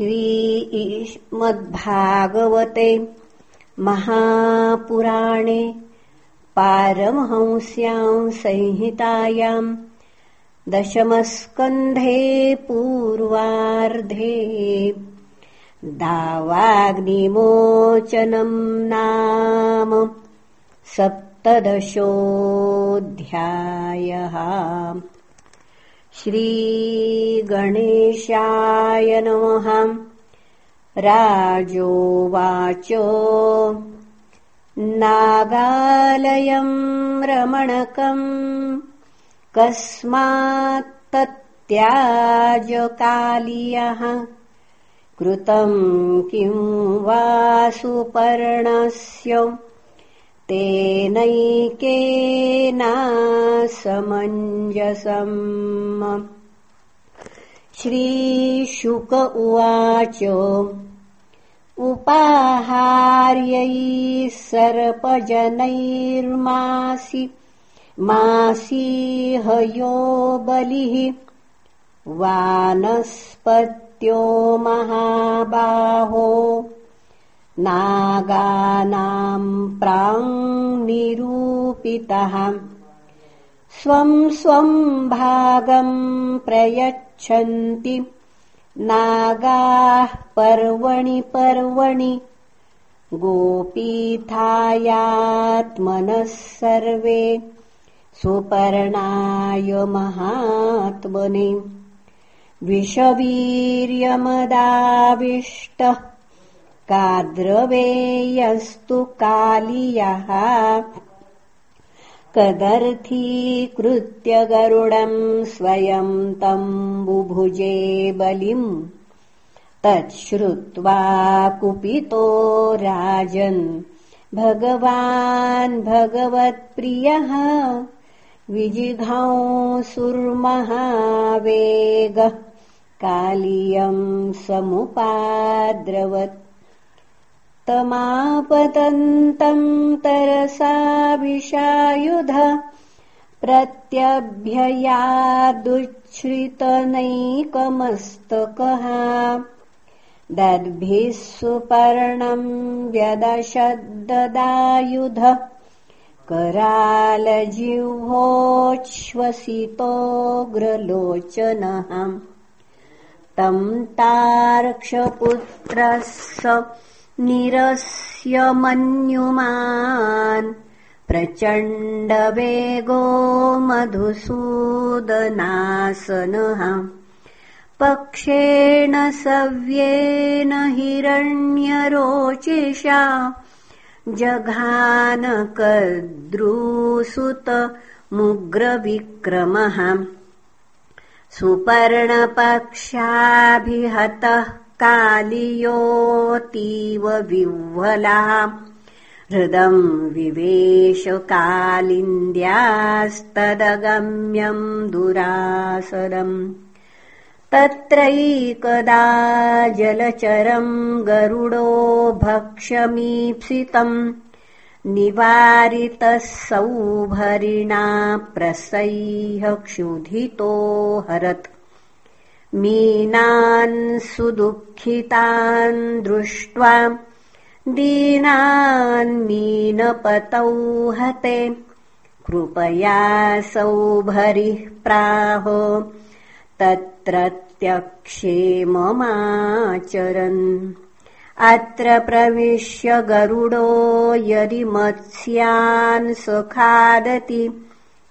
श्रीमद्भागवते महापुराणे पारमहंस्यां संहितायाम् दशमस्कन्धे पूर्वार्धे दावाग्निमोचनम् नाम सप्तदशोऽध्यायः श्रीगणेशाय नमः। राजोवाच। नागालयम् रमणकम् कस्मात्तत्याजकालीयः। कृतम् किम् वा सुपर्णस्य तेनैकेनासमञ्जसम्। श्रीशुक उवाच उपाहार्यैः सर्पजनैर्मासि मासीहयो बलिः वानस्पत्यो महाबाहो नागानाम् प्राङ्निरूपितः स्वम् स्वम् भागम् प्रयच्छन्ति। नागाः पर्वणि पर्वणि। गोपीथायात्मनः सर्वे। सुपर्णाय महात्मने। विषवीर्यमदाविष्टः काद्रवेयस्तु कालियः। कदर्थीकृत्य गरुडम् स्वयम् तम्बुभुजे बलिम् तच्छ्रुत्वा कुपितो राजन्। भगवान् भगवत्प्रियः। विजिघांसुर्महावेगः कालियम् समुपाद्रवत् तमापतन्तम् तरसाभिषायुध प्रत्यभ्ययादुच्छ्रितनैकमस्तकः दद्भिः सुपर्णम् व्यदशद्ददायुध करालजिह्वोच्छ्वसितोऽग्रलोचनः। तम् तार्क्षपुत्रः स निरस्य मन्युमान् प्रचण्डवेगो मधुसूदनासनः। पक्षेण सव्येन हिरण्यरोचिषा जघानकद्रुसुतमुग्रविक्रमः सुपर्णपक्षाभिहतः कालियोऽतीव विह्वलः हृदम् विवेशकालिन्द्यास्तदगम्यम् दुरासदम् तत्रैकदा जलचरम् गरुडो भक्षमीप्सितम् निवारितः सौभरिणा प्रसह्य क्षुधितो हरत् मीनान् सुदुःखितान् दृष्ट्वा दीनान् मीनपतौ हते। कृपया सौभरिः प्राहो। तत्रत्यक्षेममाचरन् अत्र प्रविश्य गरुडो यदि मत्स्यान् सुखादति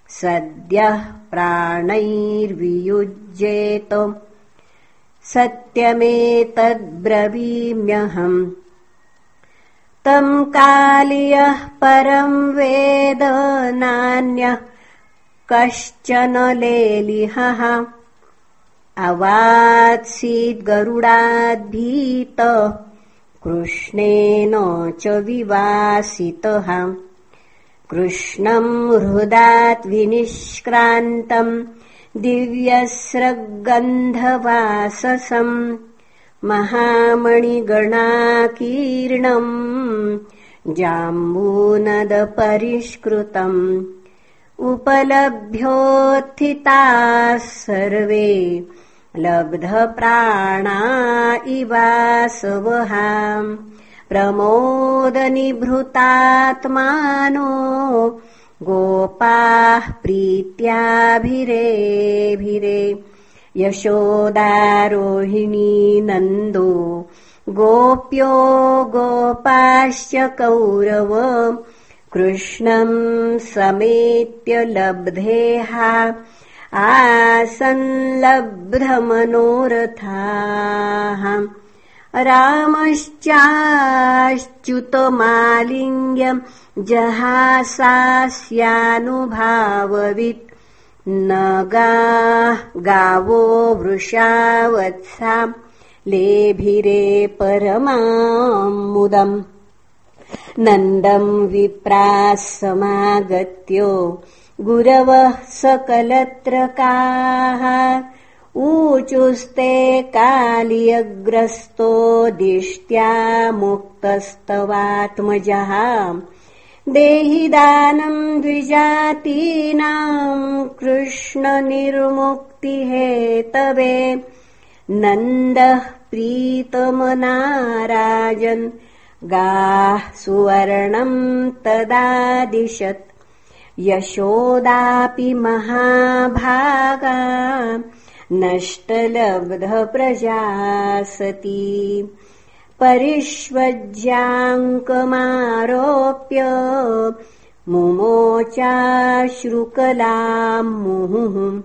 सद्यः प्राणैर्वियुज्येत सत्यमेतद्ब्रवीम्यहम्। तम् कालियः परम् वेद नान्यः कश्चन लेलिहः। अवात्सीद्गरुडाद्भीत कृष्णेन च विवासितः। कृष्णम् हृदात् विनिष्क्रान्तम् दिव्यस्रगन्धवाससम् महामणिगणाकीर्णम् जाम्बूनदपरिष्कृतम् उपलभ्योत्थिताः सर्वे लब्धप्राणा इवासवहाम् प्रमोदनिभृतात्मानो गोपाः प्रीत्याभिरेभिरे। यशोदारोहिणी नन्दो गोप्यो गोपाश्च कौरव। कृष्णम् समेत्य लब्धेः आसल्लब्धमनोरथाः रामश्चाश्च्युतमालिङ्ग्यम् जहासास्यानुभाववित्। न गावो वृषावत्सा लेभिरे परमामुदम् नन्दम् विप्राः समागत्यो गुरवः सकलत्रकाः ऊचुस्ते कालियग्रस्तो दिष्ट्या मुक्तस्तवात्मजः देहि दानम् द्विजातीनाम् कृष्णनिर्मुक्तिहेतवे। नन्दः प्रीतमनाराजन् गाः सुवर्णम् तदादिशत्। यशोदापि महाभागा नष्टलब्धप्रजा सती परिष्वज्याङ्कमारोप्य मुमोचाश्रुकलाम् मुहुः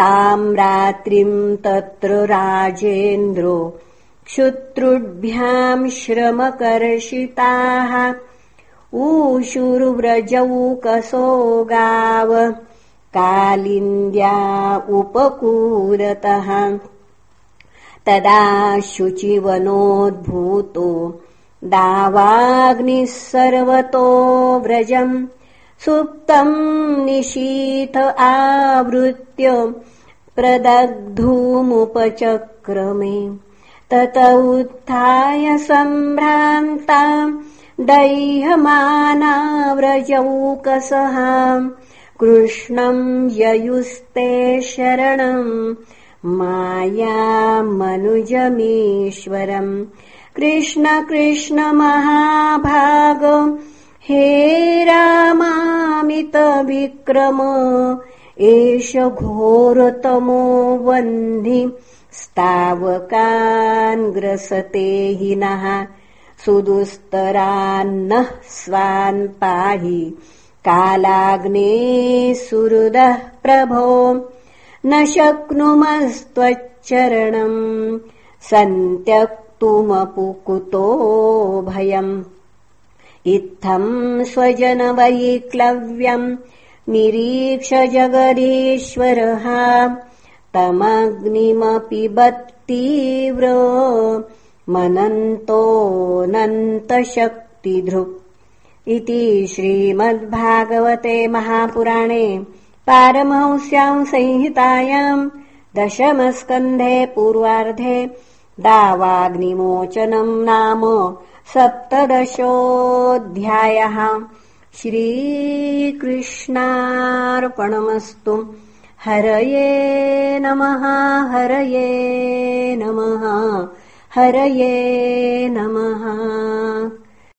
ताम् रात्रिम् तत्र राजेन्द्रो क्षुत्रुभ्याम् श्रमकर्षिताः। ऊषुर्व्रजौकसो गाव कालिन्द्या उपकूलतः तदा शुचिवनोद्भूतो दावाग्निः सर्वतो व्रजम्। सुप्तम् निशीथ आवृत्य प्रदग्धूमुपचक्रमे। तत उत्थाय सम्भ्रान्ता दैहमानाव्रजौकसः कृष्णम् ययुस्ते शरणम् मायामनुजमीश्वरम् कृष्ण कृष्ण महाभाग हे रामामितविक्रम एष घोरतमो वह्नि स्तावकान् ग्रसते हि नः। सुदुस्तरान्नः स्वान् पाहि कालाग्ने सुहृदः प्रभो न शक्नुमस्त्वच्चरणम् सन्त्यक्तुमपुकुतो भयम्। इत्थम् स्वजनवैक्लव्यम् निरीक्ष जगदीश्वरः तमग्निमपि बत्तीव्र मनन्तोऽनन्तशक्तिधृक् इति श्रीमद्भागवते महापुराणे पारमहंस्याम् संहितायाम् दशमस्कन्धे पूर्वार्धे दावाग्निमोचनम् नाम सप्तदशोऽध्यायः। श्रीकृष्णार्पणमस्तु। हरये नमः हरये नमः हरये नमः